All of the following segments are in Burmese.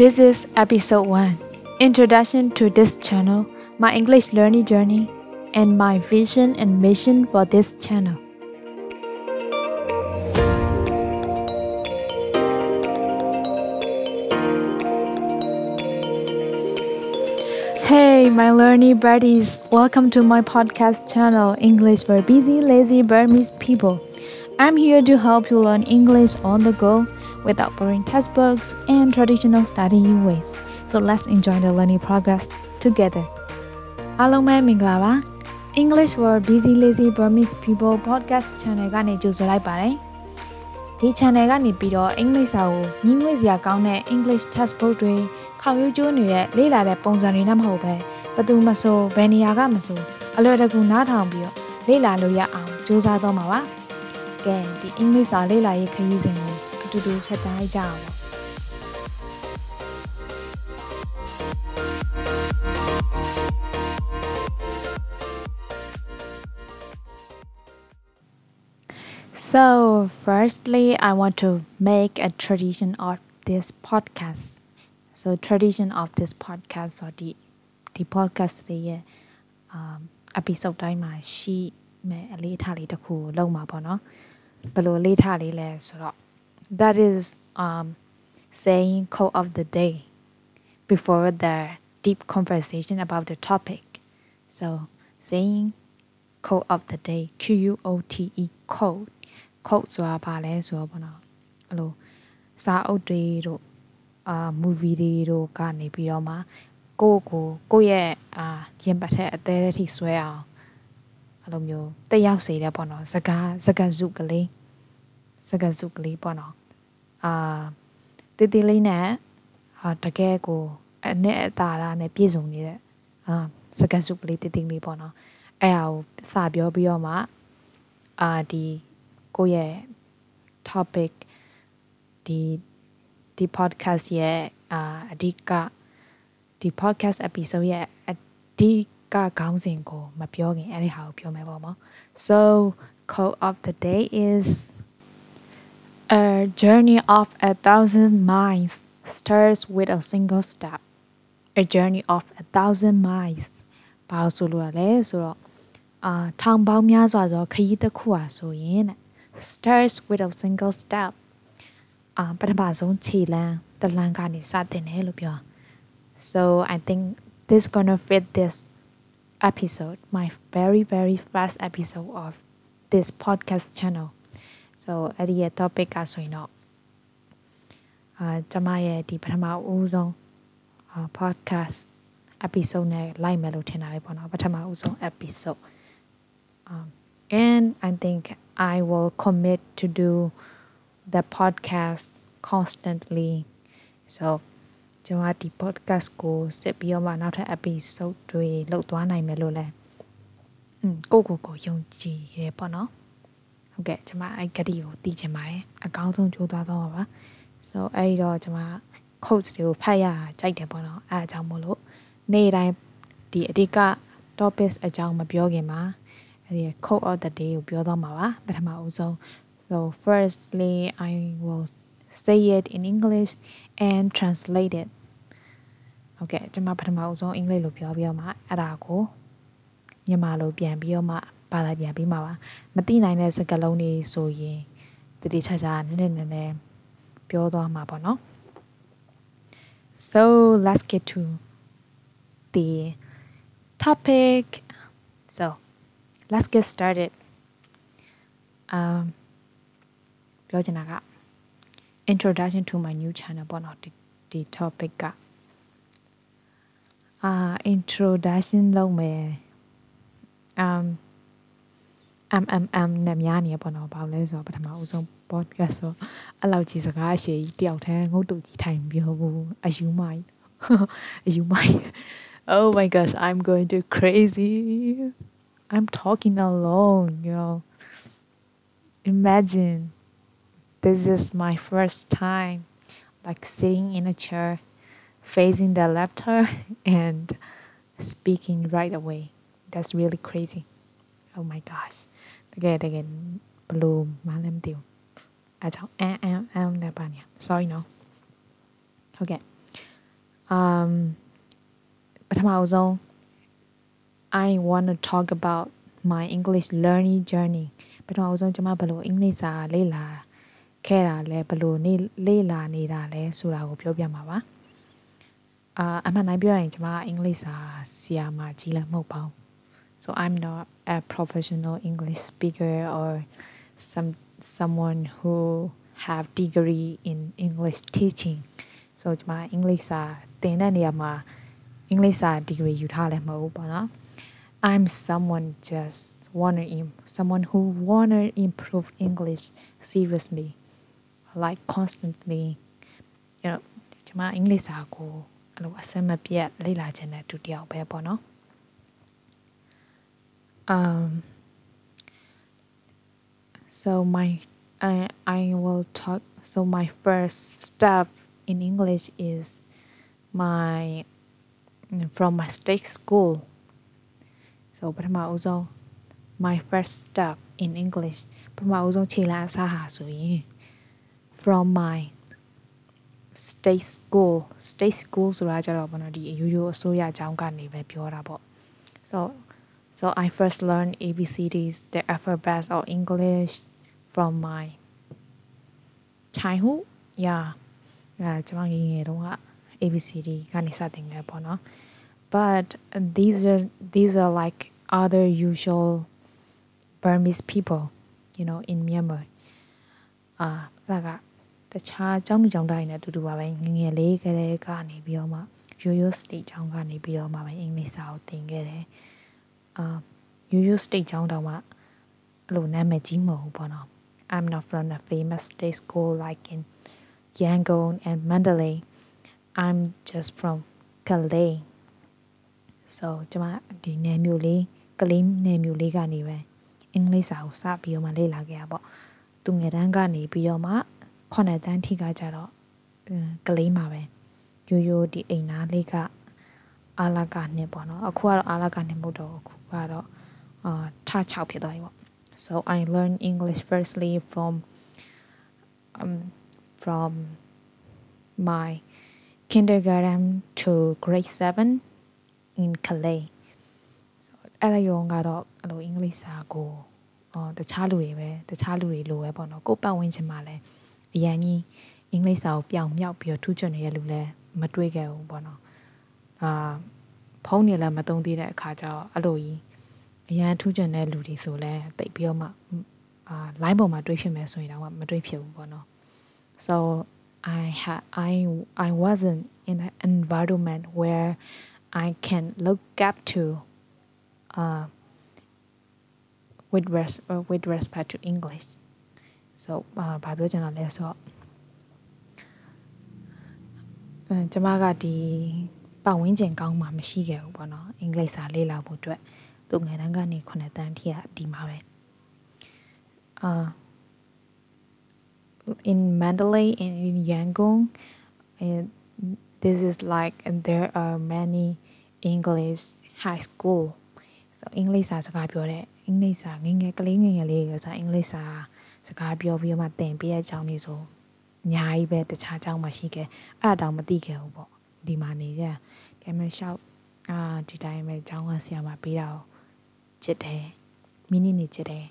This is episode 1 Introduction to this channel, my English learning journey, and my vision and mission for this channel. Hey, my learning buddies, welcome to my podcast channel, English for Busy, Lazy Burmese People. I'm here to help you learn English on the go without boring textbooks and traditional study ways. So let's enjoy the learning progress together. အားလုံးပဲမင်္ဂလာပါ English for Busy Lazy Burmese People podcast channel ကနေကြိုဆိုလိုက်ပါတယ်ဒီ channel ကနေပြီးတော့အင်္ဂလိပ်စာကိုညီငွေ့စရာကောင်းတဲ့ English textbook တွေခေါင်ယူကျိုးနေတဲ့လေ့လာတဲ့ပုံစံတွေနဲ့မဟုတ်ပဲဘယ်သူမဆိုဘယ်နေရာကမဆိုအလွယ်တကူနားထောင်ပြီးတော့လေ့လာလို့ရအောင်စူးစမ်းတော့မှာပါကဲဒီအင်္ဂလိပ်စာလေ့လာရေးခရီးစဉ်ကို အတူတူဖတ်သားလိုက်ကြအောင်ပါ So, firstly, I want to make a tradition of this podcast. So, tradition of this podcast or the the podcast တွေရဲ့ um episode တိုင်းမှာရှိမဲ့အလေးထားလေးတစ်ခုကိုလုပ်မှာပေါ့နော်ဘယ်လိုအလေးထားလေးလဲဆိုတော့ that is um saying quote of the day before the deep conversation about the topic so saying quote of the day Q U O T E quote quote ဆိုတာဘာလဲဆိုတော့ဘောနော်အဲ့လိုစာအုပ်တွေတို့အာ movie တွေတို့ကနေပြီးတော့မှကိုယ့်ကိုကိုယ့်ရဲ့အာရင်ပတ်တဲ့အသေးအထိဆွဲအောင်အဲ့လိုမျိုးတက်ရောက်စေတဲ့ပေါ့နော်စကားစကားစုကလေးစကားစုကလေးပေါ့နော် အာတေးသေးလေးနဲ့အာတကယ်ကိုအနဲ့အတားနဲ့ပြည့်စုံနေတဲ့အာစကားစုကလေးတေးသေးလေးပေါ့နော်အဲ့ဟာကိုစပြောပြီးတော့မှအာဒီကိုယ့်ရဲ့ topic ဒီဒီ podcast ရဲ့အာအဓိကဒီ podcast episode ရဲ့အဓိကခေါင်းစဉ်ကိုမပြောခင်အဲ့ဒီဟာကိုပြောမယ်ပေါ့နော် so quote of the day is a journey of a thousand miles starts with a single step a journey of a thousand miles ဘာလို့ဆိုလို့ရလဲဆိုတော့အာထောင်ပေါင်းများစွာသောခရီးတစ်ခုဟာဆိုရင်တဲ့ starts with a single step အာပထမဆုံးခြေလမ်းတလမ်းကနေစတင်တယ်လို့ပြော so i think this gonna fit this episode my very very first episode of this podcast channel so အဲ့ဒီရဲ့ topic ကဆိုရင်တော့အာကျမရဲ့ဒီပထမဦးဆုံးအာ podcast episode နဲ့လိုက်မယ်လို့ထင်တာပဲပေါ့နော်ပထမဦးဆုံး episode um and i think I will commit to do the podcast constantly. So ကျွန်တော်ဒီ podcast ကိုစစ်ပြီးတော့မှနောက်ထပ် episode တွေလုပ်သွားနိုင်မယ်လို့လဲอืมကိုကိုကိုယုံကြည်ရဲပေါ့နော် ဟုတ်ကဲ့ကျွန်မအဲ့ဂတိကိုသိချင်ပါတယ်အကောင်းဆုံးကြိုးစားဆုံးပါပါဆိုအဲ့ဒီတော့ကျွန်မ coach တွေကိုဖတ်ရကြိုက်တယ်ပေါ့နော်အဲ့အကြောင်းမို့လို့နေ့တိုင်းဒီအဓိက topics အကြောင်းမပြောခင်မှာအဲ့ဒီ code of the day ကိုပြောသွားမှာပါပထမအဆုံး so firstly i will say it in english and translate it ဟုတ်ကဲ့ကျွန်မပထမအဆုံးအင်္ဂလိပ်လိုပြောပြီးတော့မှအဲ့ဒါကိုမြန်မာလိုပြန်ပြီးတော့မှ ဘာသာပြန်ပြီးမှာပါမသိနိုင်တဲ့စကားလုံးတွေဆိုရင်တတိချာချာနည်းနည်းနည်းနည်းပြောသွားမှာပေါ့နော် so let's get to the topic so let's get started um ပြောချင်တာက introduction to my new channel ပေါ့နော်ဒီဒီ topic ကအာ introduction လုပ်မယ် um um um um နဲ့များနေပေါ့နော်ဘာလို့လဲဆိုတော့ပထမဦးဆုံး podcast ဆိုအဲ့လောက်ကြီးစကားအရှိကြီးတယောက်တည်းငုတ်တူကြီးထိုင်ပြောဘူးအယူမိုင်းအယူမိုင်း oh my gosh i'm going to crazy I'm talking alone, you know. Imagine this is my first time like sitting in a chair facing the laptop and speaking right away. That's really crazy. Oh my gosh. တကယ်တကယ်ဘလို့မလည်းမသိဘူးအဲကြောင့်အမ်အမ်အမ်နဲ့ပါနေ sorry no ဟုတ်ကဲ့ um ပထမအဆုံး I want to talk about my English learning journey ပထမအဆုံးကျွန်မဘယ်လိုအင်္ဂလိပ်စာလေ့လာခဲ့တာလဲဘယ်လိုနေလေ့လာနေတာလဲဆိုတာကိုပြောပြမှာပါအာအမှန်တိုင်းပြောရင်ကျွန်မအင်္ဂလိပ်စာဆရာမကြီးလည်းမဟုတ်ပါဘူး so I'm not a professional English speaker or some someone who have degree in English teaching so ကျွန်မအင်္ဂလိပ်စာသင်တဲ့နေရာမှာအင်္ဂလိပ်စာ degree ယူထားလည်းမဟုတ်ဘူးပေါ့နော် I'm someone just wanna someone who wanna improve English seriously like constantly you know ကျွန်မအင်္ဂလိပ်စာကိုအဲ့လိုအစမပြတ်လေ့လာခြင်းတဲ့သူတယောက်ပဲပေါ့နော် um so my I I will talk so my first step in English is my from my state school so ပထမဦးဆုံး my first step in English ပထမဦးဆုံးခြေလှမ်းအစားဟာဆိုရင် from my state school state school ဆိုတာကြတော့ဘောနော်ဒီအယူယူအစိုးရအကြောင်းကနေပဲပြောတာပေါ့ so so I first learned ABCDs the alphabet of English from my childhood yeah အဲကျွန်မငယ်ငယ်တုန်းက ABCD ကနေစတင်ခဲ့ပေါ့နော် but these are these are like other usual Burmese people you know in Myanmar အာအဲ့ဒါကတခြားကျောင်းသူကျောင်းသားတွေနဲ့အတူတူပါပဲငငယ်လေးကလေးကနေပြီးတော့မှရိုးရိုး state ကျောင်းကနေပြီးတော့မှပဲအင်္ဂလိပ်စာကိုသင်ခဲ့တယ် အာရိုးရိုး state ကျောင်းတောင်မှအဲ့လိုနာမည်ကြီးမဟုတ်ဘူးပေါ့နော် I'm not from a famous state school like in Yangon and Mandalay I'm just from Kalay so ကျွန်မဒီနယ်မြို့လေးကလေးနယ်မြို့လေးကနေပဲအင်္ဂလိပ်စာကိုစပြီးတော့မှလေ့လာခဲ့ရပေါ့သူငယ်တန်းကနေပြီးတော့မှခုနှစ်တန်းထိကကြတော့ကလေးမှာပဲရိုးရိုးဒီအိမ်သားလေးက အာလကနှစ်ပေါ့နော်အခုကတော့အာလကနှစ်မဟုတ်တော့အခုကတော့အာထ6ဖြစ်သွားပြီပေါ့ so i learned english firstly from um from my kindergarten to grade 7 in Calais so အဲ့ဒါရောကတော့အဲ့လိုအင်္ဂလိပ်စာကိုအော်တခြားလူတွေပဲတခြားလူတွေလိုပဲပေါ့နော်ကိုပတ်ဝန်းကျင်မှာလည်းအရန်ကြီးအင်္ဂလိပ်စာကိုပြောင်မြောက်ပြီးတော့ထူးချွန်နေတဲ့လူလည်းမတွေ့ခဲ့ဘူးပေါ့နော် အာဖုန်းနေလည်းမသုံးသေးတဲ့အခါကျတော့အဲ့လိုကြီးအရန်ထူးချွန်တဲ့လူတွေဆိုလဲတိတ်ပြီးတော့မှအာ line ပေါ်မှာတွေ့ဖြစ်မယ်ဆိုရင်တော့မတွေ့ဖြစ်ဘူးပေါ့နော် so I had I I wasn't in an environment where I can look up to uh with res uh, with respect to English so ဘာပြောချင်တာလဲဆိုတော့အဲကျမကဒီ ပတ်ဝန်းကျင်ကောင်းမှမရှိခဲ့ဘူးပေါ့နော်အင်္ဂလိပ်စာလေ့လာဖို့အတွက်သူငယ်တန်းကနေ9တန်းထိကဒီမှာပဲအာ in Mandalay and in Yangon and this is like and there are many English high school so အင်္ဂလိပ်စာစကားပြောတဲ့အင်္ဂလိပ်စာငငယ်ကလေးငငယ်လေးကစားအင်္ဂလိပ်စာစကားပြောပြီးတော့မှသင်ပေးတဲ့အကြောင်းလေးဆိုအများကြီးပဲတခြားအကြောင်းမှရှိခဲ့အဲ့ဒါတောင်မသိခဲ့ဘူးပေါ့ ဒီမှာနေကြကဲမလျှောက်အာဒီတိုင်းပဲအကြောင်းကဆရာမပေးတာကိုချစ်တယ်မိနစ်နေချစ်တယ်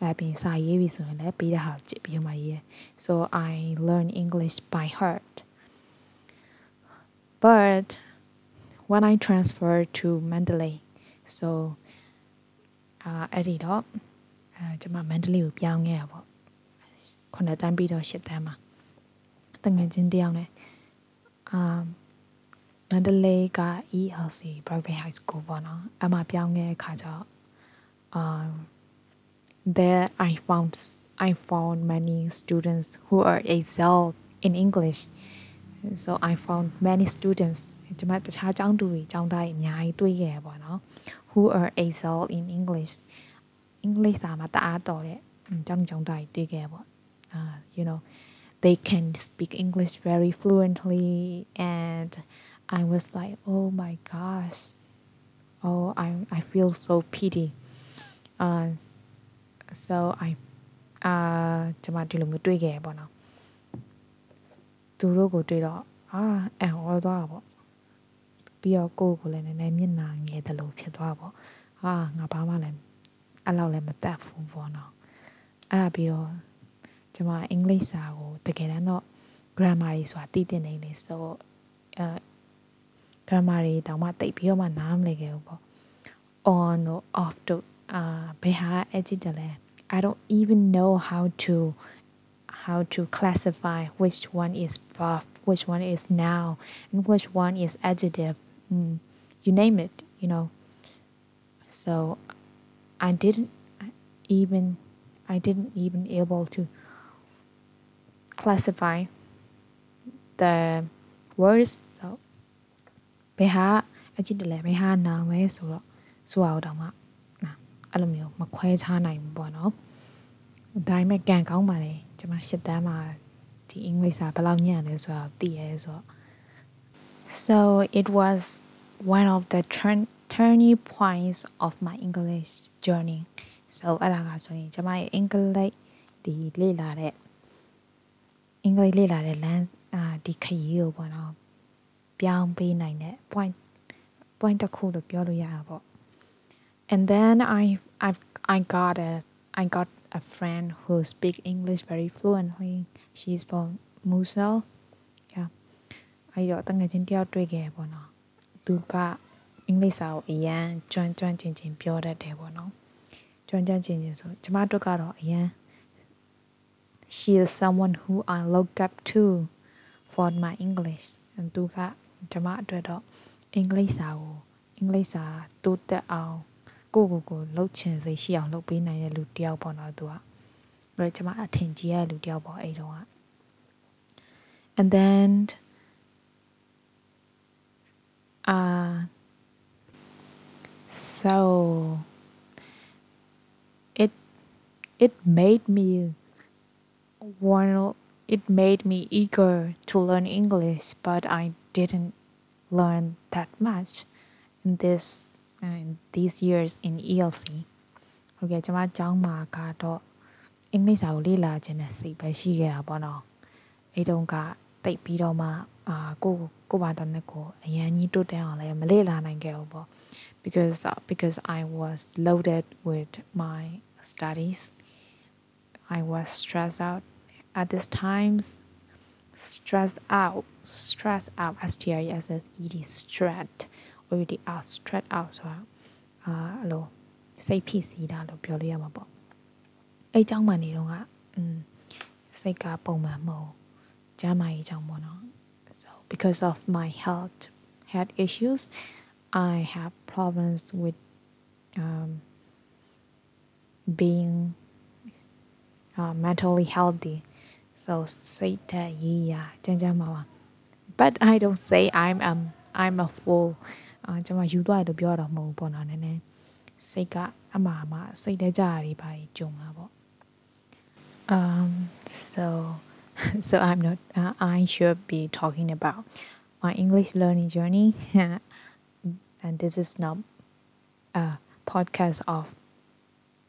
အဲ့ပြင်စာရေးပြီဆိုရင်လည်းပေးတဲ့ဟာကိုချစ်ပြီးမှရေး so I learn English by heart but when I transferred to Mandalay so အာအဲ့ဒီတော့အဲကျွန်မမန္တလေးကိုပြောင်းခဲ့ရပေါ့ခုနှစ်တန်းပြီးတော့ရှစ်တန်းမှာတငယ်ချင်းတယောက်နဲ့အာ မန္တလေးက ELC private high school ပေါ့နော်အမှပြောင်းခဲ့အခါကျတော့အာ there I found I found many students who are excel in English so I found many students ကျွန်မတခြားကျောင်းသူတွေကျောင်းသားတွေအများကြီးတွေ့ခဲ့ရပေါ့နော် who are excel in English အင်္ဂလိပ်စာမှာတအားတော်တဲ့ကျောင်းကျောင်းသားတွေတွေ့ခဲ့ပေါ့အာ you know they can speak English very fluently and I was like oh my gosh oh I I feel so pity uh so I အာကျွန်မဒီလိုမျိုးတွေ့ခဲ့ပေါ့နော်သူတို့ကိုတွေ့တော့အာအံ့ဩသွားတာပေါ့ပြီးတော့ကိုယ့်ကိုယ်လည်းနည်းနည်းမျက်နှာငယ်တယ်လို့ဖြစ်သွားပေါ့ဟာငါဘာမှလည်းအဲ့လောက်လည်းမတတ်ဘူးပေါ့နော်အဲ့ဒါပြီးတော့ကျွန်မအင်္ဂလိပ်စာကိုတကယ်တမ်းတော့ grammar တွေဆိုတာသိတင်နေလေဆိုအဲ grammar တွေတောင်မှတိတ်ပြီးတော့မှနားမလည်ခဲ့ဘူးပေါ့ on တို့ off တို့အာဘယ်ဟာ adjective လဲ I don't even know how to how to classify which one is verb which one is noun and which one is adjective mm, you name it you know so I didn't even I didn't even able to classify the words so ဘယ်ဟာအကြည့်တယ်လဲဘယ်ဟာနာမဲဆိုတော့ဆိုအောင်တောင်မှနာအဲ့လိုမျိုးမခွဲခြားနိုင်ဘူးပေါ့နော်ဒါပေမဲ့ကန်ကောင်းပါလေကျွန်မရှစ်တန်းမှာဒီအင်္ဂလိပ်စာဘယ်လောက်ညံ့လဲဆိုတော့သိရဲဆိုတော့ so it was one of the turn turning points of my English journey so အဲ့ဒါကဆိုရင်ကျွန်မရဲ့အင်္ဂလိပ်ဒီလေ့လာတဲ့အင်္ဂလိပ်လေ့လာတဲ့လမ်းအာဒီခရီးကိုပေါ့နော် ပြောင်းပေးနိုင်တဲ့ point point တစ်ခုလို့ပြောလို့ရတာပေါ့ and then I I I got a I got a friend who speak English very fluently she's from Musel yeah အဲ့တော့တငယ်ချင်းတယောက်တွေ့ခဲ့ပေါ့နော်သူကအင်္ဂလိပ်စာကိုအရန်ကျွမ်းကျွမ်းကျင်ကျင်ပြောတတ်တယ်ပေါ့နော်ကျွမ်းကျွမ်းကျင်ကျင်ဆိုကျမတို့ကတော့အရန် she is someone who I look up to for my English သူက ကျမအတွက်တော့အင်္ဂလိပ်စာကိုအင်္ဂလိပ်စာတိုးတက်အောင်ကိုကိုကိုလှုပ်ချင်စိတ်ရှိအောင်လှုပ်ပေးနိုင်တဲ့လူတယောက်ပေါ့နော်သူကအဲကျမအထင်ကြီးရတဲ့လူတယောက်ပေါ့အဲ့တုန်းက and then uh so it it made me want it made me eager to learn English but I didn't learn that much in this uh, in these years in ELC ဟုတ်ကဲ့ကျွန်မကျောင်းမှာကတော့အင်္ဂလိပ်စာကိုလေ့လာခြင်းနဲ့စိတ်ပဲရှိခဲ့တာပေါ့နော်အဲ့တုန်းကတိတ်ပြီးတော့မှအာကိုကိုဘာတနဲ့ကိုအရန်ကြီးတိုးတက်အောင်လည်းမလေ့လာနိုင်ခဲ့ဘူးပေါ့ because uh, because I was loaded with my studies I was stressed out at this times stressed out stress out S T R E S S E D stress ဝီဒီ out stress out ဆိုတာအာအဲ့လိုစိတ်ဖြစ်စီတာလို့ပြောလို့ရမှာပေါ့အဲ့အကြောင်းမှနေတော့ကအင်းစိတ်ကပုံမှန်မဟုတ်ကျန်းမာရေးအကြောင်းပေါ့နော် uh, so because of my health health issues I have problems with um being uh, mentally healthy. So စိတ်ဓာတ်ရေးရာကျန်းကျန်းမာပါ but I don't say I'm um I'm a fool အာကျွန်မယူသွားတယ်လို့ပြောတော့မဟုတ်ဘူးပေါ့နော်နည်းနည်းစိတ်ကအမှားမှာစိတ်တကြရပါကြုံလာပေါ့ um so so I'm not uh, I should be talking about my English learning journey and this is not a podcast of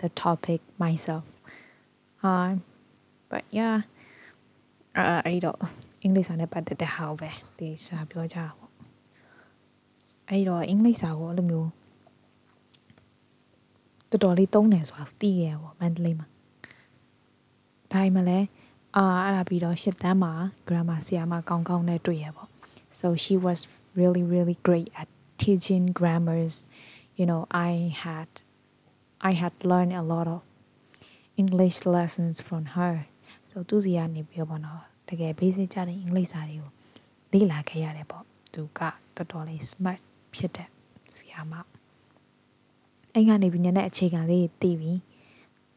the topic myself um but yeah အဲ့အဲ့တော့ အင်္ဂလိပ်စာနဲ့ပတ်သက်တဲ့ဟာကိုပဲဒီစာပြောကြတာပေါ့အဲ့တော့အင်္ဂလိပ်စာကိုအဲ့လိုမျိုးတော်တော်လေးသုံးတယ်ဆိုတာသိရပေါ့မန္တလေးမှာဒါမှလည်းအာအဲ့ဒါပြီးတော့ရှစ်တန်းမှာ grammar ဆရာမကောင်းကောင်းနဲ့တွေ့ရပေါ့ so she was really really great at teaching grammars you know i had i had learned a lot of english lessons from her so သူစီကနေပြီးတော့ပေါ့နော် တကယ် basic ကြတဲ့အင်္ဂလိပ်စာတွေကိုလေ့လာခဲ့ရတယ်ပေါ့သူကတော်တော်လေး smart ဖြစ်တဲ့ဆရာမအဲ့ကနေပြီးညနေအခြေခံလေးတည်ပြီး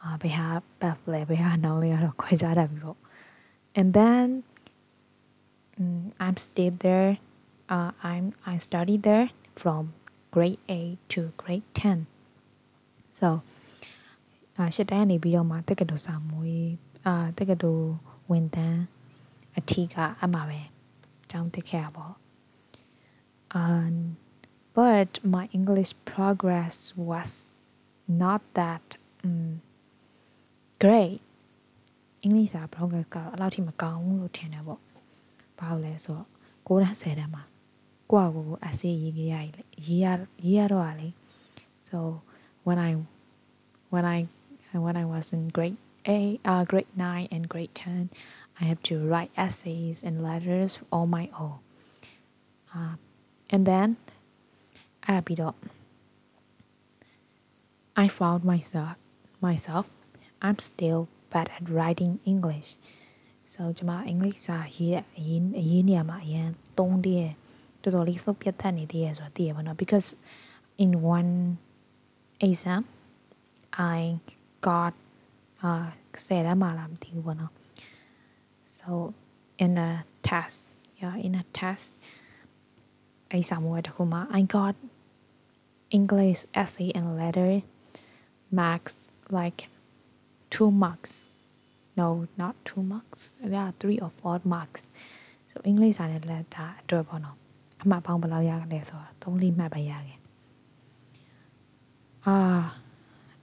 အာဘယ်ဟာ buff လဲဘယ်ဟာ noun လဲတော့ခွဲခြားတတ်ပြီပေါ့ and then um, I'm stayed there uh, I'm I studied there from grade 8 to grade 10 so အာရှစ်တန်းနေပြီးတော့မှတက္ကသိုလ်စာမွေးအာတက္ကသိုလ်ဝန်တန်း အထီးကအမှပဲကျောင်းတက်ခဲ့ရပေါ့ um but my english progress was not that um great အင်္ဂလိပ်စာ progress ကတော့အဲ့လောက်ထိမကောင်းဘူးလို့ထင်တယ်ပေါ့ဘာလို့လဲဆိုတော့9တန်း10တန်းမှာ ကိုယ့်အကို essay ရေးခဲ့ရရေးရရေးရတော့လေ so when I when I when I was in grade 8 uh grade 9 and grade 10 I have to write essays and letters on my own uh, and then အဲ့ပြီးတော့ I found myself myself I'm still bad at writing English so ကျွန်မအင်္ဂလိပ်စာရေးအရေးအရေးနေရာမှာအရင်သုံးတည်းတော်တော်လေးလှုပ်ပြတ်သက်နေသေးရဆိုတော့သိရပါတော့ because in one exam I got uh ဆယ်တန်းမှာလားမသိဘူးပေါ့နော် so in a test yeah in a test အဲ့စာမိုးတခုမှာ I got English essay and letter marks like two marks no not two marks there are three or four marks so English စာနဲ့ letter အတွက်ပေါ့နော်အမှတ်ပေါင်းဘယ်လောက်ရလဲဆိုတော့3 4မှတ်ပဲရခဲ့ ah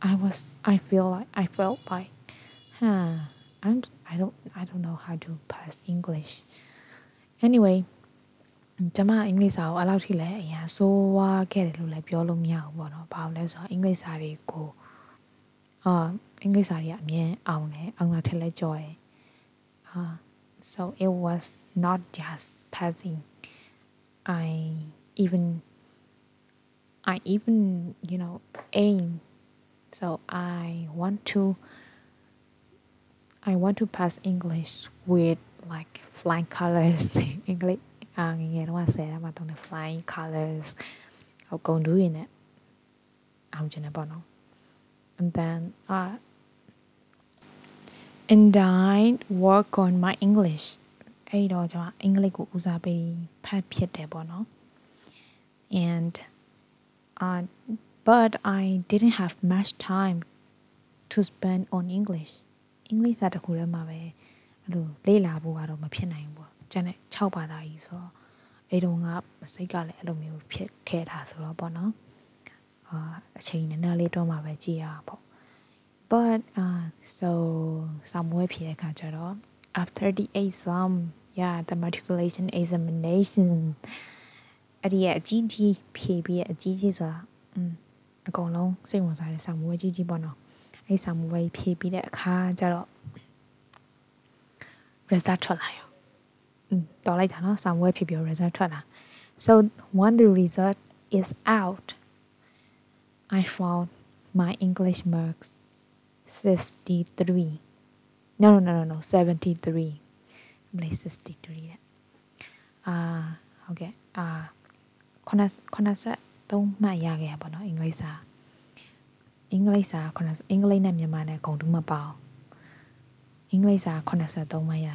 I was I feel like I felt like huh I'm I don't I don't know how to pass English anyway ကျမအင်္ဂလိပ်စာကိုအဲ့လောက်ထိလည်းအရင်ဆိုးဝါးခဲ့တယ်လို့လည်းပြောလို့မရဘူးပေါ့နော်။ဘာလို့လဲဆိုတော့အင်္ဂလိပ်စာတွေကိုအာအင်္ဂလိပ်စာတွေကအမြဲအောင်တယ်အောင်တာထက်လည်းကြော်တယ်အာ so it was not just passing I even I even you know aim so I want to I want to pass English with like flying colors English အာငငယ်တော့ဆယ်တန်းမှာတုံးတဲ့ flying colors ဟိုဂုံတူးရင်နဲ့အောင်ကျင်တယ်ပေါ့နော် and then uh and I work on my English အဲ့တော့ကျွန်မအင်္ဂလိပ်ကိုဦးစားပေးဖတ်ဖြစ်တယ်ပေါ့နော် and uh but I didn't have much time to spend on English အင်္ဂလိပ်စာတစ်ခုထဲမှာပဲအဲ့လိုလေ့လာဖို့ကတော့မဖြစ်နိုင်ဘူးပေါ့ကျန်တဲ့6ဘာသာကြီးဆိုတော့အဲ့တုန်းကစိတ်ကလည်းအဲ့လိုမျိုးဖြစ်ခဲ့တာဆိုတော့ပေါ့နော်အာအချိန်နည်းနည်းလေးတော့မှပဲကြည်ရပေါ့ but uh so somewhere ဖြေတဲ့ခါကျတော့ after the exam yeah the matriculation examination အဲ့ဒီရဲ့အကြီးကြီးဖြေပြီးရဲ့အကြီးကြီးဆိုတာอืมအကုန်လုံးစိတ်ဝင်စားတဲ့စာမွေးကြီးကြီးပေါ့နော် အဲ့စာမွေးဖြေပြီးတဲ့အခါကျတော့ result ထွက်လာရောอืมတော်လိုက်တာเนาะစာမွေးဖြေပြီး result ထွက်လာ so when the result is out I found my English marks 63 no no no no no 73မလေး63တဲ့အာဟုတ်ကဲ့အာခုနခုနဆက်3မှတ်ရခဲ့ရပါတော့အင်္ဂလိပ်စာ အင်္ဂလိပ်စာခုနအင်္ဂလိပ်နဲ့မြန်မာနဲ့ဂုံတူးမပေါအောင်အင်္ဂလိပ်စာ83မှတ်ရ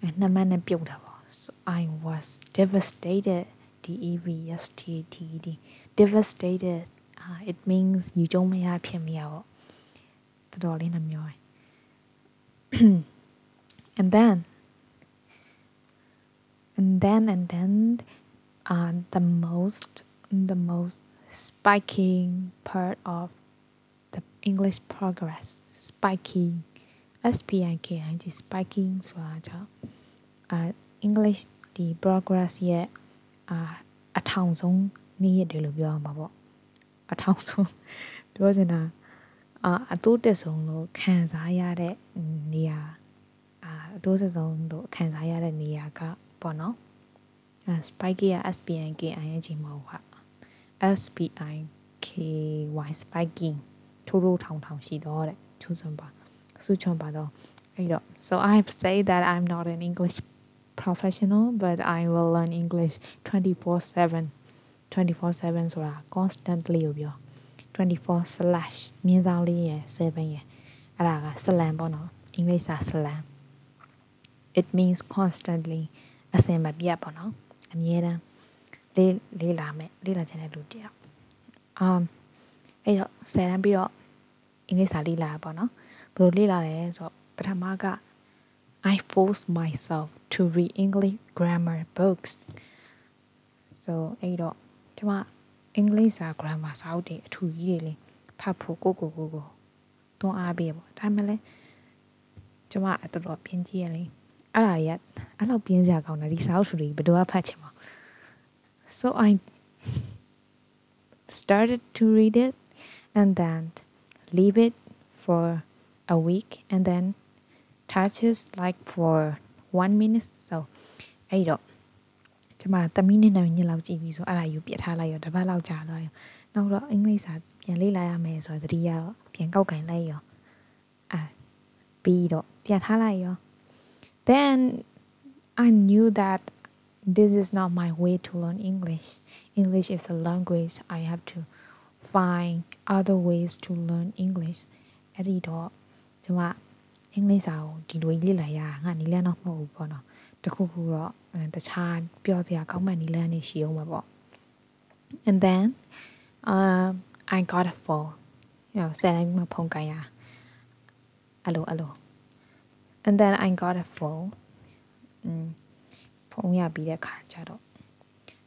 အဲနှစ်မှတ်နဲ့ပြုတ်တာပေါ့ so I was devastated D E V S T T E D devastated uh, it means ယူကျုံမရဖြစ်မိရပေါ့တော်တော်လေးနှမျော and then and then and then uh, the most the most spiking part of the English progress spiking S P I K I N G spiking ဆိုတာကြောင့်အာ English ဒီ progress ရဲ့အာအထောင်ဆုံးနေ့ရက်တွေလို့ပြောရမှာပေါ့အထောင်ဆုံးပြောချင်တာအာအတိုးတက်ဆုံးလို့ခံစားရတဲ့နေရာအာအတိုးတက်ဆုံးလို့ခံစားရတဲ့နေရာကပေါ့နော်အာ spike က SPNK ING မဟုတ်ဟာ SPIK Y spiking ထိုးထိုးထောင်ထောင်ရှိတော့တဲ့သူစံပါစုချွန်ပါတော့အဲ့တော့ so I have say that I'm not an English professional but I will learn English 24/7 24/7ဆိုတာ constantly ကိုပြော24/ မြင်းဆောင်လေးရယ်7ရယ်အဲ့ဒါက slang ပေါ့နော်အင်္ဂလိပ်စာ slang it means constantly အစင်မပြတ်ပေါ့နော်အမြဲတမ်းလေးလေးလာမယ်လေးလာခြင်းတဲ့လူတယောက် um အဲ့တော့ဆယ်တန်းပြီးတော့ အင်္ဂလိပ်စာလေးလာပေါ့နော်ဘယ်လိုလေးလာလဲဆိုတော့ပထမက I force myself to read English grammar books so အဲ့တော့ကျွန်မအင်္ဂလိပ်စာ grammar စာအုပ်တွေအထူကြီးတွေလေဖတ်ဖို့ကိုကိုကိုကိုတွန်းအားပေးပေါ့ဒါမှလည်းကျွန်မအတော်တော်ပြင်းကြီးရလေအဲ့ဒါတွေကအဲ့လောက်ပြင်းစရာကောင်းတယ်ဒီစာအုပ်တွေဘယ်တော့ဖတ်ချင်မှာ so I started to read it and then leave it for a week and then touches like for 1 minute so အဲ့တော့ကျွန်မ10မိနစ်နဲ့ညလောက်ကြည့်ပြီးဆိုအဲ့ဒါယူပြထားလိုက်ရောတစ်ပတ်လောက်ကြာသွားရောနောက်တော့အင်္ဂလိပ်စာပြန်လေ့လာရမယ်ဆိုတော့တတိယတော့ပြန်ကောက်ကင်လိုက်ရောအာပြီးတော့ပြန်ထားလိုက်ရော then I knew that this is not my way to learn English English is a language I have to find other ways to learn English အဲ့ဒီတော့ကျွန်မအင်္ဂလိပ်စာကိုဒီလိုကြီးလေ့လာရငါနီးလန်းတော့မဟုတ်ဘူးပေါ့နော်တခုခုတော့တခြားပြောစရာကောင်းမှနီးလန်းနေရှိအောင်ပါပေါ့ and then um I got a phone you know ဆယ်တိုင်းမှာဖုန်းကိုင်ရအဲ့လိုအဲ့လို and then I got a phone อืมဖုန်းရပြီးတဲ့ခါကျတော့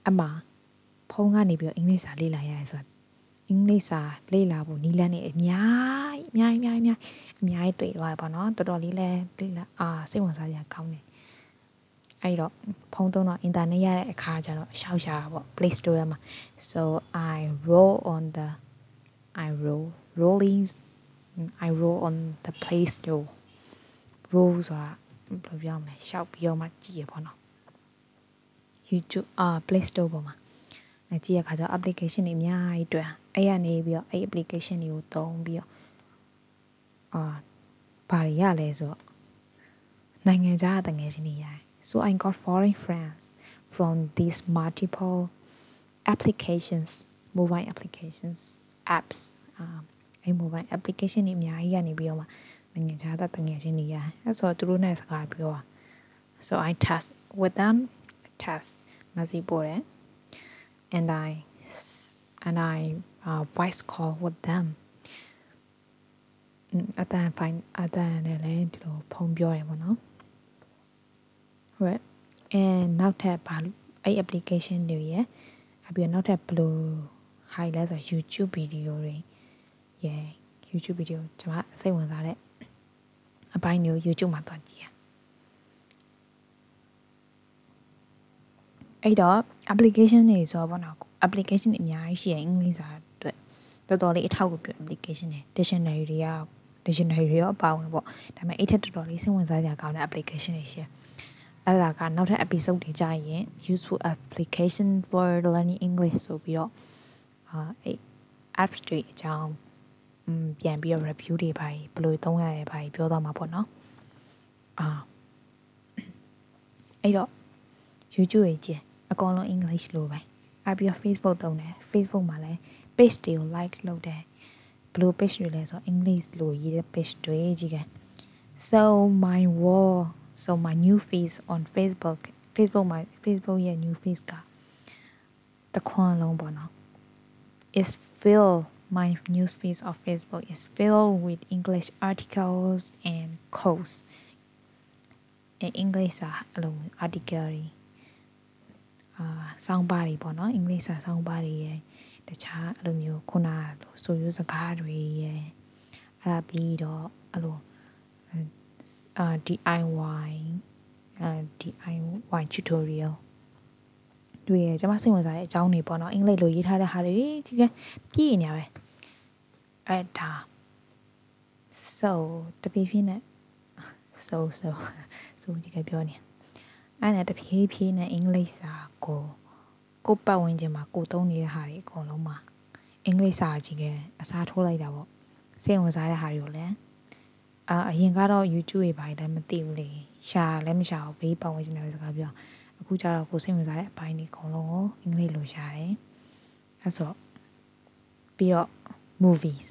အမဖုန်းကနေပြီးတော့အင်္ဂလိပ်စာလေ့လာရတယ်ဆိုတာ အင်္ဂလိပ်စာလေ့လာဖို့နီးလန်းနေအများကြီးအများကြီးအများကြီးအများကြီးတွေ့သွားပါတော့တော်တော်လေးလဲလေ့လာအာစိတ်ဝင်စားစရာကောင်းတယ်အဲ့တော့ဖုန်းသုံးတော့အင်တာနက်ရတဲ့အခါကျတော့ရှောက်ရှာပေါ့ Play Store မှာ so I roll on the I roll rolling I roll on the Play Store roll ဆိုတာဘယ်လိုပြောမလဲရှောက်ပြီးတော့မှကြည့်ရပေါ့နော် YouTube အာ Play Store ပေါ်မှာအဲကြည့်ရခါကျတော့ application တွေအများကြီးတွေ့ အဲ့ရနေပြီးတော့အဲ့ application တွေကိုသုံးပြီးတော့အာဘာတွေရလဲဆိုတော့နိုင်ငံခြားတငယ်ချင်းတွေရတယ် so I got foreign friends from these multiple applications mobile applications apps um အဲ့ mobile application တွေအများကြီးရနေပြီးတော့မှနိုင်ငံခြားသားတငယ်ချင်းတွေရတယ်အဲ့ဆိုတော့သူတို့နဲ့စကားပြောတာ so I test with them test မစီပို့တယ် and I and I uh, voice call with them အတန်ဖိုင်အတန်နဲ့လည်းဒီလိုဖုံပြောတယ်ပေါ့နော် right and နောက်ထပ်ဘာအဲ့ application တွေရယ်အပြီးနောက်ထပ်ဘယ်လို highlight ဆို YouTube video တွေရယ် YouTube video ကျွန်မစိတ်ဝင်စားတဲ့အပိုင်းမျိုး YouTube မှာသွားကြည့်ရအဲ့တော့ application တွေဆိုတော့ဘောနော် application တွေအများကြီးရှိတယ်အင်္ဂလိပ်စာအ တွက်တော်တော်လေးအထောက်အကူပြု application တွေ dictionary တွေက dictionary တွေရောအပါဝင်ပေါ့ဒါပေမဲ့အဲ့ထက်တော်တော်လေးစိတ်ဝင်စားစရာကောင်းတဲ့ application တွေရှိတယ်အဲ့ဒါကနောက်ထပ် episode တွေကြာရင် useful application for learning English ဆိုပြီးတော့အာအဲ့ apps တွေအကြောင်းပြန်ပြီးတော့ review တွေပါဘယ်လိုသုံးရလဲပါပြောသွားမှာပေါ့နော်အာအဲ့တော့ YouTube ရေးကြည့်အကောင်လုံး English လိုပဲအပြီးတော့ Facebook သုံးတယ် Facebook မှာလည်း page တွေကို like လုပ်တယ်ဘယ်လို page တွေလဲဆိုတော့ English လိုရေးတဲ့ page တွေကြီးက so my wall so my new face on Facebook Facebook မှာ Facebook ရဲ့ new face ကတခွန်းလုံးပေါ့နော် is filled my news feed of Facebook is filled with English articles and quotes. In English စာအလုံး article တွေအာစောင်းပါတွေပေါ့နော် English စာစောင်းပါတွေရယ် တခြားအဲ့လိုမျိုးခုနလိုဆိုရိုးစကားတွေရယ်အဲ့ဒါပြီးတော့အဲ့လိုအာ DIY အာ DIY tutorial တွေ့ရကျွန်မစိတ်ဝင်စားတဲ့အကြောင်းတွေပေါ့နော်အင်္ဂလိပ်လိုရေးထားတဲ့ဟာတွေကြီးကပြည့်နေရပဲအဲ့ဒါ so တဖြည်းဖြည်းနဲ့ so so so ကြီးကပြောနေအဲ့နဲ့တဖြည်းဖြည်းနဲ့အင်္ဂလိပ်စာကို ကိုပတ်ဝန်းကျင်မှာကိုသုံးနေတဲ့ဟာတွေအကုန်လုံးမှာအင်္ဂလိပ်စာကြီးကအစားထိုးလိုက်တာပေါ့စိတ်ဝင်စားတဲ့ဟာတွေကိုလည်းအာအရင်ကတော့ YouTube တွေဘာတွေလည်းမသိဘူးလေရှာလည်းမရှာဘူးဘေးပတ်ဝန်းကျင်တွေစကားပြောအခုကျတော့ကိုစိတ်ဝင်စားတဲ့အပိုင်းတွေအကုန်လုံးကိုအင်္ဂလိပ်လိုရှာတယ်အဲဆိုပြီးတော့ movies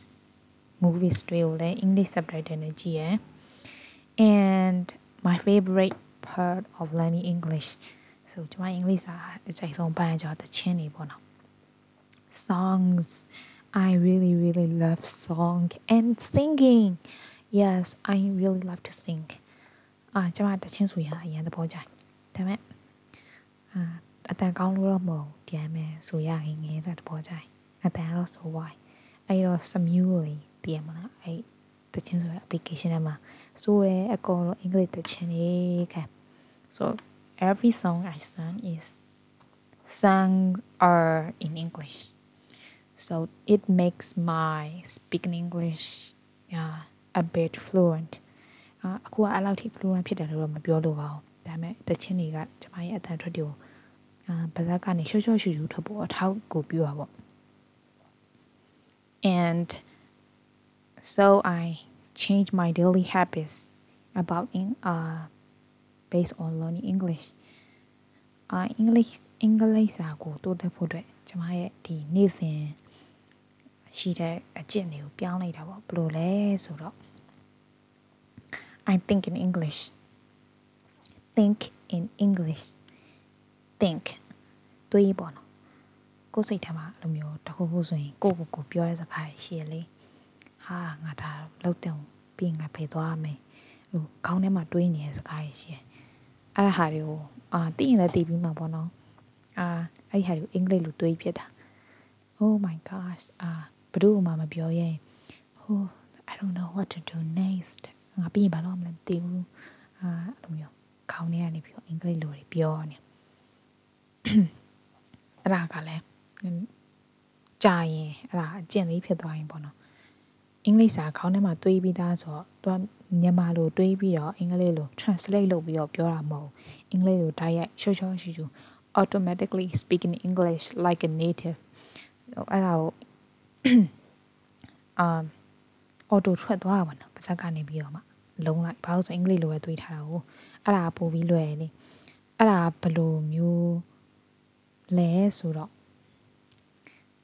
movies တွေကိုလည်း English subtitle နဲ့ကြည့်ရယ် and my favorite part of learning English so ကျွန်မအင်္ဂလိပ်စာအကြိုက်ဆုံးပိုင်းအကြောင်းတခြင်းနေပေါ့နော် songs I really really love song and singing yes I really love to sing အာကျွန်မတခြင်းဆိုရင်အရင်သဘောကျတယ်ဒါပေမဲ့အာအတန်ကောင်းလို့တော့မဟုတ်ဒီအမယ်ဆိုရငငယ်တဲ့သဘောကျတယ်အတန်တော့ဆိုဝိုင်းအဲ့တော့ some new လေးတည်ရမလားအဲ့တခြင်းဆိုရ application ထဲမှာဆိုရဲအကုန်လုံးအင်္ဂလိပ်တခြင်းတွေခံ so every song I sing is songs are in English. So it makes my speaking English yeah, a bit fluent. အခုကအဲ့လောက်ထိ fluent ဖြစ်တယ်လို့တော့မပြောလို့ပါဘူး။ဒါပေမဲ့တချင်းတွေကကျမရဲ့အတန်ထွက်တွေကိုအာပါဇက်ကနေရှော့ရှော့ရှူရှူထွက်ဖို့အထောက်ကိုပြပါပေါ့။ And so I changed my daily habits about in uh based on learning English. အာ English အင်္ဂလိပ်စာကိုတိုးတက်ဖို့အတွက်ကျမရဲ့ဒီနေ့စဉ်ရှိတဲ့အကျင့်တွေကိုပြောင်းလိုက်တာပေါ့ဘယ်လိုလဲဆိုတော့ I think in English think in English think တွေးပေါ့နော်ကိုယ်စိတ်ထဲမှာအဲ့လိုမျိုးတခုခုဆိုရင်ကိုယ့်ကိုယ်ကိုပြောတဲ့စကားရှိရလေဟာငါဒါလောက်တယ်ပြီးငါဖေးသွားမယ်ဟိုခေါင်းထဲမှာတွေးနေတဲ့စကားရှိရ အဲ့ဒါဟာတွေကိုအာသိရင်လည်းသိပြီးမှာပေါ့နော်အာအဲ့ဒီဟာတွေကိုအင်္ဂလိပ်လိုတွေးဖြစ်တာ oh my gosh အာဘယ်သူမှမပြောရင် oh I don't know what to do next ငါပြီးရင်ဘာလုပ်မလဲမသိဘူးအာအဲ့လိုမျိုးခေါင်းထဲကနေပြီးအင်္ဂလိပ်လိုတွေပြောနေအဲ့ဒါကလည်းကြာရင်အဲ့ဒါအကျင့်လေးဖြစ်သွားရင်ပေါ့နော်အင်္ဂလိပ်စာခေါင်းထဲမှာတွေးပြီးသားဆိုတော့သူက မြန်မာလိုတွေးပြီးတော့အင်္ဂလိပ်လို translate လုပ်ပြီးတော့ပြောတာမဟုတ်အင်္ဂလိပ်လိုတိုက်ရိုက်ရှော့ရှော့ရှူရှူ automatically speaking English like a native အဲ့ဒါကိုအာ auto ထွက်သွားပါတော့ပါဇက်ကနေပြီးတော့မှလုံးလိုက်ဘာလို့ဆိုအင်္ဂလိပ်လိုပဲတွေးထားတာကိုအဲ့ဒါပို့ပြီးလွယ်လေအဲ့ဒါဘယ်လိုမျိုးလဲဆိုတော့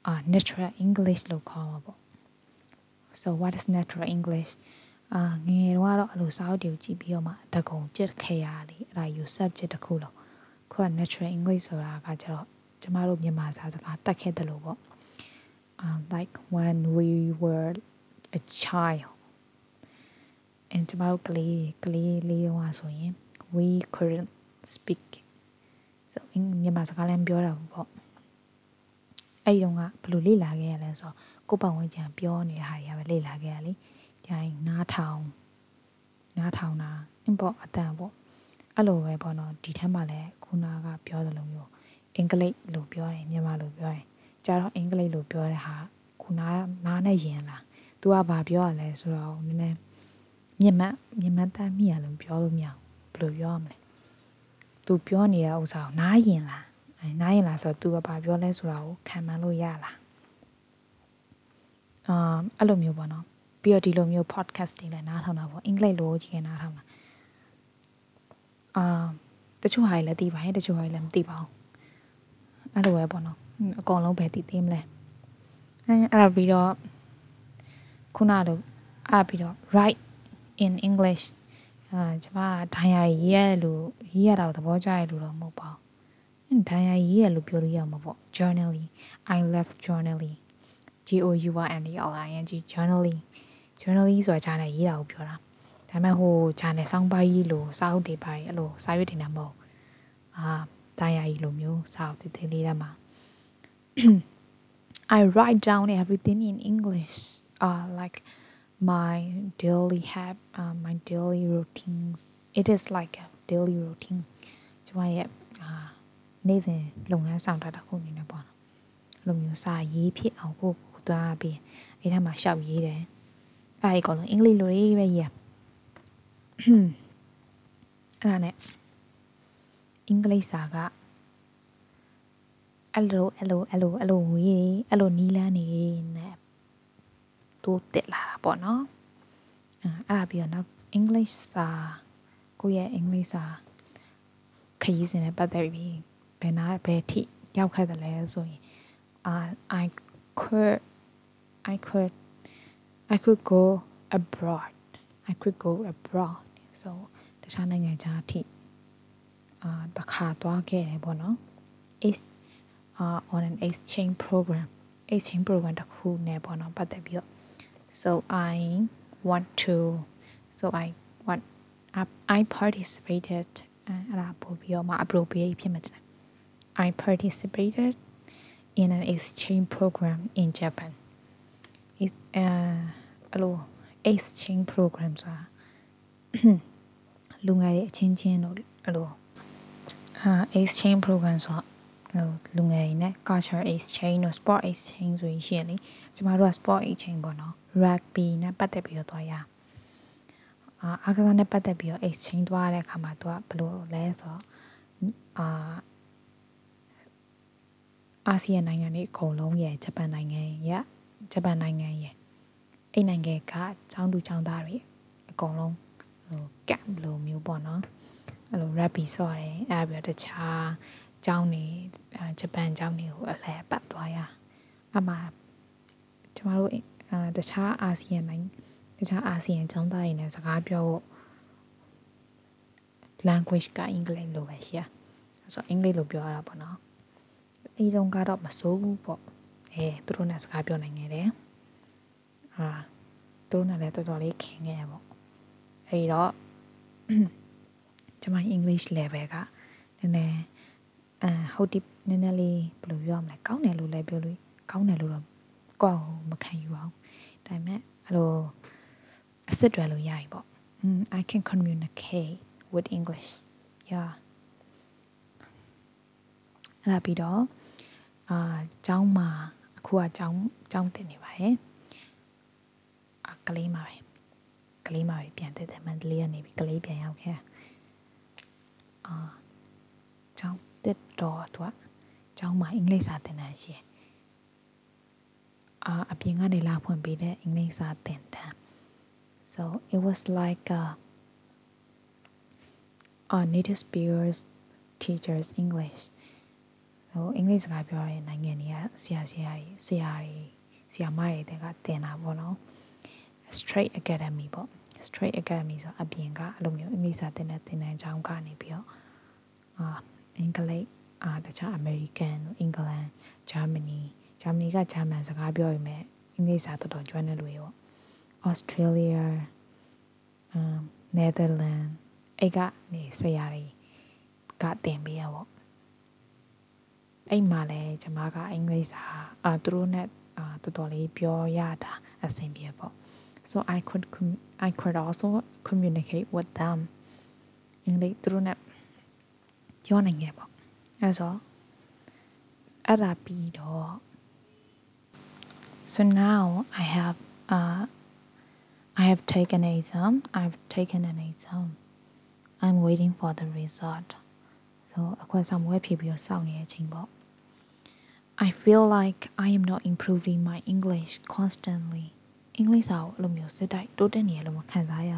အာ natural english လို့ခေါ်မှာပေါ့ so what is natural english အာငယ်တော့ကတော့အဲ့လိုစာအုပ်တွေကိုကြည့်ပြီးတော့မှတကုံကြက်ခဲ့ရလေအဲ့ဒါ you subject တစ်ခုလို့ခုက natural english ဆိုတာကကျတော့ကျမတို့မြန်မာစာစကားတက်ခဲ့တယ်လို့ပေါ့ um like when we were a child and ကျမတို့ကလေးကလေးလေးတော့ဆိုရင် we couldn't speak so မြန်မာစကားလည်းပြောတာပေါ့အဲ့ဒီတော့ကဘယ်လိုလေ့လာခဲ့ရလဲဆိုတော့ကိုယ့်ပတ်ဝန်းကျင်ပြောနေတဲ့ဟာတွေကပဲလေ့လာခဲ့ရလေ ရိုင်းနားထောင်နားထောင်တာ inbox အတန်ပေါ့အဲ့လိုပဲပေါ့နော်ဒီထက်မှလည်းခုနကပြောသလိုမျိုးအင်္ဂလိပ်လို့ပြောရင်မြန်မာလို့ပြောရင်ကြာတော့အင်္ဂလိပ်လို့ပြောတဲ့ဟာခုနနားနဲ့ယင်လာသူကဘာပြောရလဲဆိုတော့နည်းနည်းမြန်မာမြန်မာတမ်းမိရလို့ပြောလို့မရဘူးဘယ်လိုပြောရမလဲသူပြောနေတဲ့ဥစ္စာကိုနားယင်လာအဲနားယင်လာဆိုတော့သူကဘာပြောလဲဆိုတာကိုခံမှန်းလို့ရလားအာအဲ့လိုမျိုးပေါ့နော် ပြီးတော့ဒီလိုမျိုး podcast တွေလည်းနားထောင်တာပေါ့အင်္ဂလိပ်လိုကြီးကနားထောင်တာအာတချို့ဟာတွေလည်းသိပါတယ်တချို့ဟာတွေလည်းမသိပါဘူးအဲ့လိုပဲပေါ့နော်အကောင်လုံးပဲသိသိမလဲအဲအဲ့ဒါပြီးတော့ခုနလိုအဲ့ပြီးတော့ write in english အာကျမဒိုင်ယာရေးရလို့ရေးရတာသဘောကျရလို့တော့မဟုတ်ပါဘူးဒိုင်ယာရေးရလို့ပြောလို့ရမှာပေါ့ journaling i love journaling G O U R N L I N G journaling journaling ဆိုတာဂျာနယ်ရေးတာကိုပြောတာဒါပေမဲ့ဟိုဂျာနယ်စောင်းပါးကြီးလို့စာအုပ်တွေပါအဲ့လိုစာရွက်တွေနဲ့မဟုတ်အာတာယာကြီးလိုမျိုးစာအုပ်တွေသေးလေးတည်းမှာ I write down everything in English uh like my daily have uh, my daily routines it is like a daily routine ကျွန်မရဲ့အာနေ့စဉ်လုပ်ငန်းဆောင်တာတစ်ခုအနေနဲ့ပေါ့နော်လိုမျိုးစာရေးဖြစ်အောင်ကိုကိုသွားပြီးအဲ့ဒါမှရှောက်ရေးတယ် အဲ့ဒီကောင်လုံးအင်္ဂလိပ်လိုရေးပဲရေးအဲ့ဒါနဲ့အင်္ဂလိပ်စာကအဲ့လိုအဲ့လိုအဲ့လိုအဲ့လိုဝေးအဲ့လိုနီးလန်းနေနဲ့တိုးတက်လာတာပေါ့နော်အဲ့ဒါပြီးတော့နောက်အင်္ဂလိပ်စာကိုယ့်ရဲ့အင်္ဂလိပ်စာခရီးစဉ်နဲ့ပတ်သက်ပြီးဘယ်နာဘယ်ထိရောက်ခဲ့တယ်လဲဆိုရင် uh, I could I could I could go abroad I could go abroad so တခြားနိုင်ငံခြားအထိအာတခါသွားခဲ့တယ်ပေါ့နော် is uh on an exchange program exchange program တစ်ခုနဲ့ပေါ့နော်ပတ်သက်ပြီးတော့ so I want to so I want I, I participated အဲ့ဒါပို့ပြီးတော့မှ appropriate ဖြစ်မှာတယ် I participated in an exchange program in Japan Is uh အဲ့လို exchange program ဆိုတာလူငယ်တွေအချင်းချင်းတို့အဲ့လိုအာ exchange program ဆိုဟိုလူငယ်တွေနဲ့ culture exchange တို့ sport exchange ဆိုရင်ရှိရလေကျမတို့က sport exchange ပေါ့နော် rugby နဲ့ပတ်သက်ပြီးတော့သွားရအာအားကစားနဲ့ပတ်သက်ပြီးတော့ exchange သွားတဲ့အခါမှာသူကဘယ်လိုလဲဆိုတော့အာအာဆီယံနိုင်ငံတွေအကုန်လုံးရဲ့ဂျပန်နိုင်ငံရဲ့ ဂျပန်နိုင်ငံရဲ့အဲ့နိုင်ငံကចောင်းသူចောင်းသားတွေအကုန်လုံးဟိုကမ်လိုမျိုးပေါ့နော်အဲ့လို rugby ဆော့တယ်အဲ့ပြီးတော့တခြားကျောင်းနေဂျပန်ကျောင်းတွေကိုအလဲပတ်သွားရအမှကျမတို့အာတခြားအာဆီယံနိုင်ငံတခြားအာဆီယံကျောင်းသားတွေနဲ့စကားပြောဖို့ language ကအင်္ဂလိပ်လိုပဲရှိရဆိုတော့အင်္ဂလိပ်လိုပြောရတာပေါ့နော်အဲ့တုန်းကတော့မစိုးဘူးပေါ့ အဲသူတို့နဲ့စကားပြောနိုင်ခဲ့တယ်အာသူတို့နဲ့လည်းတော်တော်လေးခင်ခဲ့ရပေါ့အဲ့တော့ကျွန်မ English level ကနည်းနည်းအမ်ဟုတ်ဒီနည်းနည်းလေးဘယ်လိုပြောရမလဲကောင်းတယ်လို့လည်းပြောလို့ကောင်းတယ်လို့တော့ကိုယ့်ကိုမခံယူအောင်ဒါပေမဲ့အဲ့လိုအစ်စ်တွေလို့ရပြီပေါ့ I can communicate with English yeah အဲ့ဒါပြီးတော့အာကျောင်းမှာအ ခုကကျောင်းကျောင်းတင်နေပါရဲ့အကလေးမှာပဲကလေးမှာပဲပြန်တက်တယ်မန္တလေးကနေပြီးကလေးပြန်ရောက်ခဲ့အာကျောင်းတက်တော့သူကကျောင်းမှာအင်္ဂလိပ်စာသင်တန်းရှိတယ်အာအပြင်ကနေလာဖွင့်ပေးတဲ့အင်္ဂလိပ်စာသင်တန်း so it was like a, a native speakers teachers english ဟိုအင်္ဂလိပ်စကားပြောတဲ့နိုင်ငံတွေကဆရာဆရာတွေဆရာတွေဆရာမတွေတဲကတင်တာပေါ့နော် straight academy ပေါ့ straight academy ဆိုအပြင်ကအဲ့လိုမျိုးအင်္ဂလိပ်စာသင်တဲ့သင်တန်းကျောင်းကနေပြီးတော့အာအင်္ဂလိပ်အာတခြား American အင်္ဂလန်ဂျာမနီဂျာမနီကဂျာမန်စကားပြောရမယ်အင်္ဂလိပ်စာတော်တော်ကျွမ်းတဲ့လူတွေပေါ့ Australia um Netherlands အဲ့ကနေဆရာတွေကတင်ပေးရပေါ့ အဲ့မှာလဲကျမကအင်္ဂလိပ်စာအာသူတို့နဲ့အာတော်တော်လေးပြောရတာအဆင်ပြေပေါ့ so I could I could also communicate with them အင်္ဂလိပ်သူတို့နဲ့ပြောနိုင်ခဲ့ပေါ့အဲဆိုအဲ့ဒါပြီးတော့ so now I have uh I have taken an exam I've taken an exam I'm waiting for the result so အခွင့်ဆောင်ဝဲဖြစ်ပြီးတော့စောင့်နေတဲ့အချိန်ပေါ့ I feel like I am not improving my English constantly အင်္ဂလိပ်စာကိုအဲ့လိုမျိုးစစ်တိုက်တိုးတက်နေရလို့မခံစားရ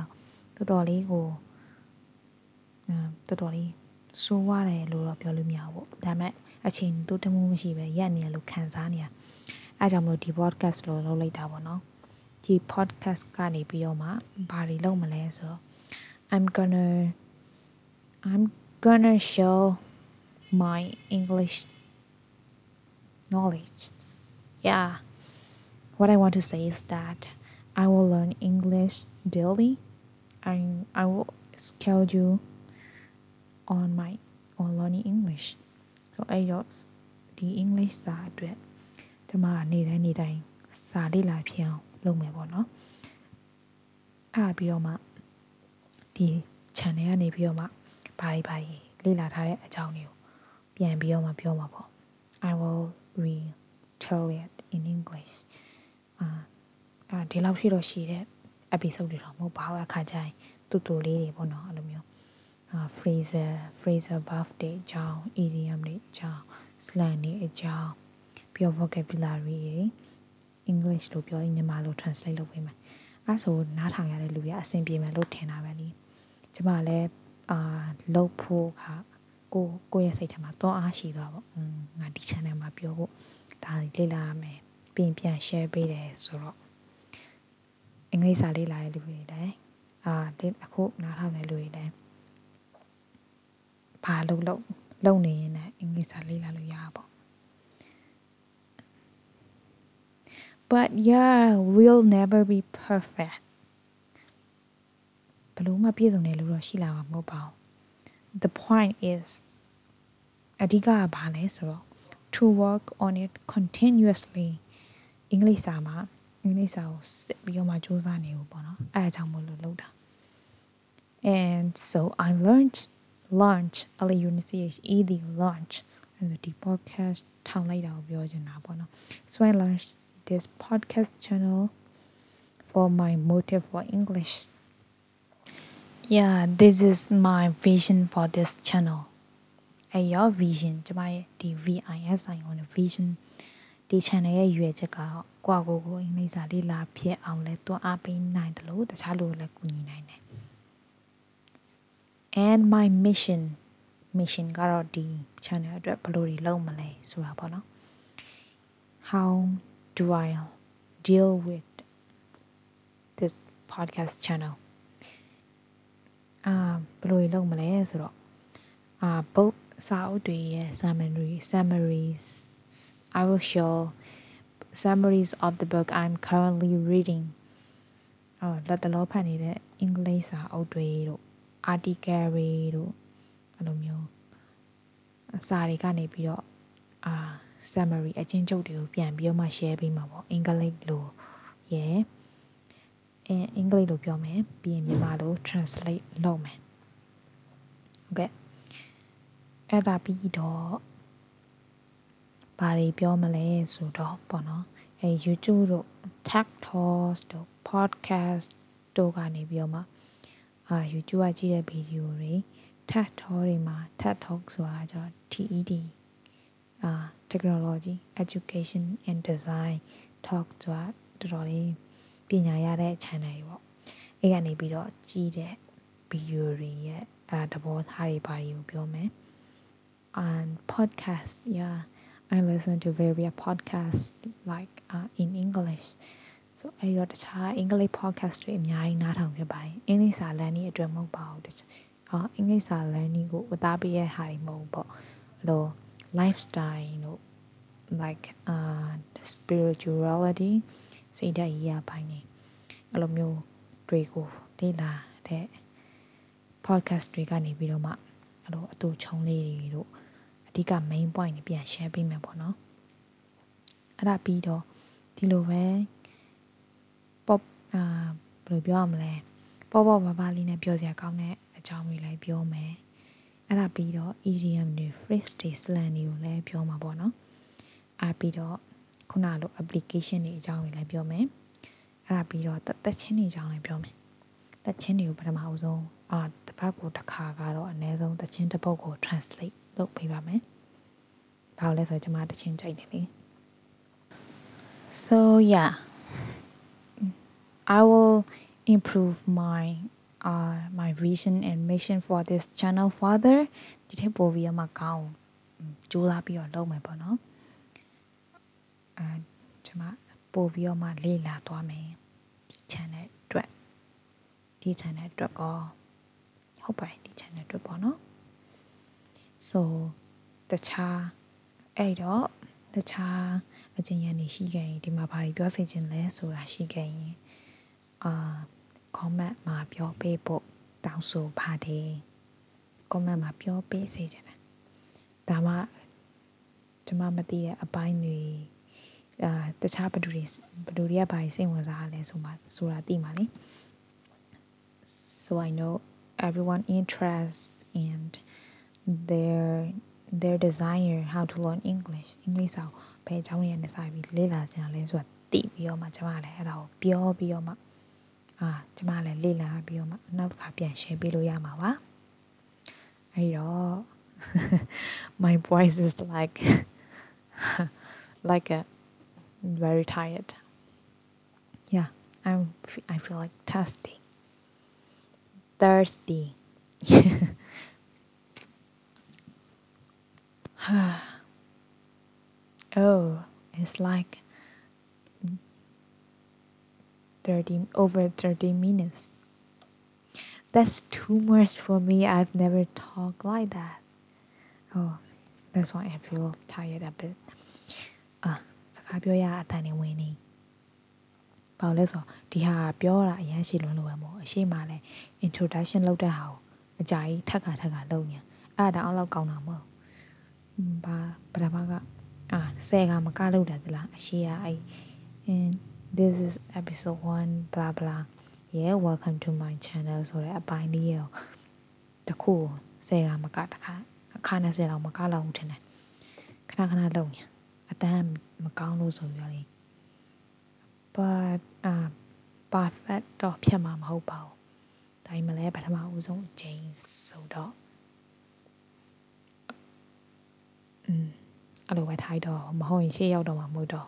တော်တော်လေးကိုအဲတော်တော်လေးစိုးဝါတယ်လို့တော့ပြောလို့မရဘူးပေါ့ဒါပေမဲ့အချိန်တိုးတက်မှုမရှိပဲရက်နေရလို့ခံစားနေရအဲကြောင့်မလို့ဒီ podcast လို့လုပ်လိုက်တာပေါ့နော်ဒီ podcast ကနေပြီးတော့မှဘာတွေလုပ်မလဲဆိုတော့ I'm gonna I'm gonna show my English knowledge yeah what I want to say is that I will learn English daily and I will schedule on my on learning English so အဲ့တော့ဒီ English စာအတွက်ကျွန်မနေတိုင်းနေတိုင်းစာလေ့လာဖြစ်အောင်လုပ်မယ်ပေါ့နော်အဲ့ပြီးတော့မှဒီ channel ကနေပြီးတော့မှဘာတွေဘာတွေလေ့လာထားတဲ့အကြောင်းတွေကိုပြန်ပြီးတော့မှပြောမှာပေါ့ I will retell it in English အာအဲဒီလောက်ထိတော့ရှိတဲ့ episode တွေတော့မဟုတ်ပါဘူးအခါကျရင်တူတူလေးတွေပေါ့နော်အဲ့လိုမျိုးအာ phraser phraser buff တွေအကြောင်း idiom တွေအကြောင်း slang တွေအကြောင်းပြီးတော့ vocabulary တွေ English လို့ပြောရင်မြန်မာလို translate လုပ်ပေးမယ်အဲဆိုနားထောင်ရတဲ့လူတွေအဆင်ပြေမယ်လို့ထင်တာပဲလीကျမလည်းအာလုပ်ဖို့က ကိုကိုရဲ့စိတ်ထဲမှာတွန်းအားရှိသွားပေါ့อืมငါဒီ channel မှာပြောဖို့ဒါလေ့လာရမယ်ပြင်ပြန် share ပေးတယ်ဆိုတော့အင်္ဂလိပ်စာလေ့လာရတဲ့လူတွေလည်းအာဒီအခုနားထောင်တဲ့လူတွေလည်းဘာလုပ်လို့လုပ်နေရင်လည်းအင်္ဂလိပ်စာလေ့လာလို့ရပါပေါ့ but yeah will never be perfect ဘလို့မှပြည့်စုံတယ်လို့တော့ရှိလာမှာမဟုတ်ပါဘူး the point is အဓိကကဘာလဲဆိုတော့ to work on it continuously အင်္ဂလိပ်စာမှာအင်္ဂလိပ်စာကိုစစ်ပြီးတော့မှစူးစမ်းနေဘူးပေါ့နော်အဲအကြောင်းမလို့လုပ်တာ and so I learned launch L U N C H E D launch ဒီ podcast ထောင်လိုက်တာကိုပြောချင်တာပေါ့နော် so I launched this podcast channel for my motive for English yeah this is my vision for this channel အဲ့ရော vision ကျမရဲ့ဒီ VISI on vision ဒီ channel ရဲ့ရွယ်ချက်ကတော့ကိုယ့်ကိုယ်ကိုအင်္ဂလိပ်စာလေးလာဖြစ်အောင်လဲတွန်းအားပေးနိုင်တယ်လို့တခြားလူလည်းကူညီနိုင်တယ် and my mission mission ကတော့ဒီ channel အတွက်ဘယ်လိုတွေလုပ်မလဲဆိုတာပေါ့နော် how do I deal with this podcast channel အာဘယ်လိုလုပ်မလဲဆိုတော့အာ book စာအုပ်တွေရဲ့ summary summaries I will show summaries of the book I'm currently reading အော်လက်တလောဖတ်နေတဲ့အင်္ဂလိပ်စာအုပ်တွေတို့ article တွေတို့အဲ့လိုမျိုးစာတွေကနေပြီးတော့အာ summary အချင်းချုပ်တွေကိုပြန်ပြီးတော့မှ share ပေးမှာပေါ့အင်္ဂလိပ်လိုရယ် အင်အင်္ဂလိပ်လိုပြောမယ်ပြီးရင်မြန်မာလို translate လုပ်မယ်ဟုတ်ကဲ့အဲ့ဒါပြီးတော့ဘာတွေပြောမလဲဆိုတော့ပေါ့နော်အဲ YouTube တို့ Tech Talks တို့ Podcast တို့ကနေပြီးတော့မှအာ YouTube ကကြည့်တဲ့ဗီဒီယိုတွေ TED Talk တွေမှာ TED Talk ဆိုတာကျတော့ TED အာ technology education and design talk ဆိုတာတော်တော်လေး ပညာရတဲ့ channel တွေပေါ့အဲ့ကနေပြီးတော့ကြီးတဲ့ဗီဒီယိုတွေရဲ့အာသဘောထားတွေဘာတွေကိုပြောမယ် and podcast yeah I listen to various podcasts like uh, in English so အဲ့တော့တခြား English podcast တွေအများကြီးနားထောင်ဖြစ်ပါတယ်အင်္ဂလိပ်စာလမ်းနည်းအတွက်မဟုတ်ပါဘူးတခြားအာအင်္ဂလိပ်စာလမ်းနည်းကိုဝသားပေးတဲ့ဟာတွေမဟုတ်ပေါ့အဲ့လို lifestyle တို့ like uh spirituality စိတ်ဓာတ်ရေးရပိုင်းနေအဲ့လိုမျိုးတွေကိုလေ့လာတဲ့ podcast တွေကနေပြီးတော့မှအဲ့လိုအတူချုံလေးတွေတို့အဓိက main point တွေပြန် share ပေးမယ်ပေါ့နော်အဲ့ဒါပြီးတော့ဒီလိုပဲ pop အာဘယ်လိုပြောရမလဲပေါ့ပေါ့ပါပါလေးနဲ့ပြောစရာကောင်းတဲ့အကြောင်းတွေလည်းပြောမယ်အဲ့ဒါပြီးတော့ idiom တွေ phrase တွေ slang တွေကိုလည်းပြောမှာပေါ့နော်အားပြီးတော့ ခုနလို application တွေအကြောင်းတွေလည်းပြောမယ်အဲ့ဒါပြီးတော့တက်ချင်းတွေအကြောင်းလည်းပြောမယ်တက်ချင်းတွေကိုပထမအဆုံးအာတစ်ပတ်ကိုတစ်ခါကတော့အနည်းဆုံးတက်ချင်းတစ်ပုတ်ကို translate လုပ်ပေးပါမယ်ဘာလို့လဲဆိုတော့ကျွန်မတချင်းကြိုက်တယ်လေ so yeah I will improve my uh my vision and mission for this channel further ဒီထက်ပိုပြီးတော့မှကောင်းကြိုးစားပြီးတော့လုပ်မယ်ပေါ့နော် အဲကျွန်မပို့ပြီးတော့မှလေ့လာသွားမယ်ဒီ channel အတွက်ဒီ channel အတွက်ကောဟုတ်ပါတယ်ဒီ channel အတွက်ပေါ့နော် so တခြားအဲ့တော့တခြားအကျဉ်းရနေရှိခဲ့ရင်ဒီမှာဘာတွေပြောသိချင်လဲဆိုတာရှိခဲ့ရင်အာ comment မှာပြောပေးဖို့တောင်းဆိုပါတယ် comment မှာပြောပေးစေချင်တယ်ဒါမှကျွန်မမသိတဲ့အပိုင်းတွေ အာတခြားဘယ်သူတွေဘယ်သူတွေကဘာတွေစိတ်ဝင်စားရလဲဆိုမှဆိုတာသိမှာလေ so I know everyone interest and their their desire how to learn English English ဆိုဘယ်အကြောင်းရင်းနဲ့စာပြီးလေ့လာကြတာလဲဆိုတာသိပြီးတော့မှကျွန်မလည်းအဲ့ဒါကိုပြောပြီးတော့မှအာကျမလည်းလေ့လာပြီးတော့မှနောက်တစ်ခါပြန် share ပေးလို့ရမှာပါအဲ့တော့ my voice is like like a very tired. Yeah I'm I feel like thirsty. Thirsty. Oh it's like 30 over 30 minutes. That's too much for me. I've never talked like that. Oh that's why i feel tired a bit ကားပြောရအတန်နေဝင်နေဘာလို့လဲဆိုတော့ဒီဟာပြောတာအရင်ရှိလွန်းလို့ပဲမို့အရှိမှလည်း introduction လုပ်တဲ့ဟာကိုအကြာကြီးထပ်ခါထပ်ခါလုပ်ညာအဲ့ဒါအောင်လောက်ကောင်းတာမဟုတ်ဘာပထမကအာဆယ်ကမကလုပ်တယ်သလားအရှိကအဲ့ this is episode 1 blah blah yeah welcome to my channel ဆိုတဲ့အပိုင်းလေးရောတခုဆယ်ကမကတခါအခါနဲ့ဆယ်တော့မကလောက်ဘူးထင်တယ်ခဏခဏလုံနေအတန်း မကောင်းလို့ဆိုပြီးတော့လေ but အာ perfect တော့ဖြတ်မှာမဟုတ်ပါဘူးဒါပေမဲ့လည်းပထမဦးဆုံးအချိန်ဆိုတော့อืมအဲ့လိုပဲထိုက်တော့မဟုတ်ရင်ရှေ့ရောက်တော့မှာမဟုတ်တော့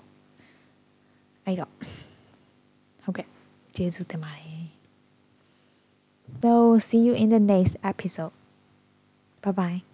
အဲ့တော့ဟုတ်ကဲ့ကျေးဇူးတင်ပါတယ် so see you in the next episode bye bye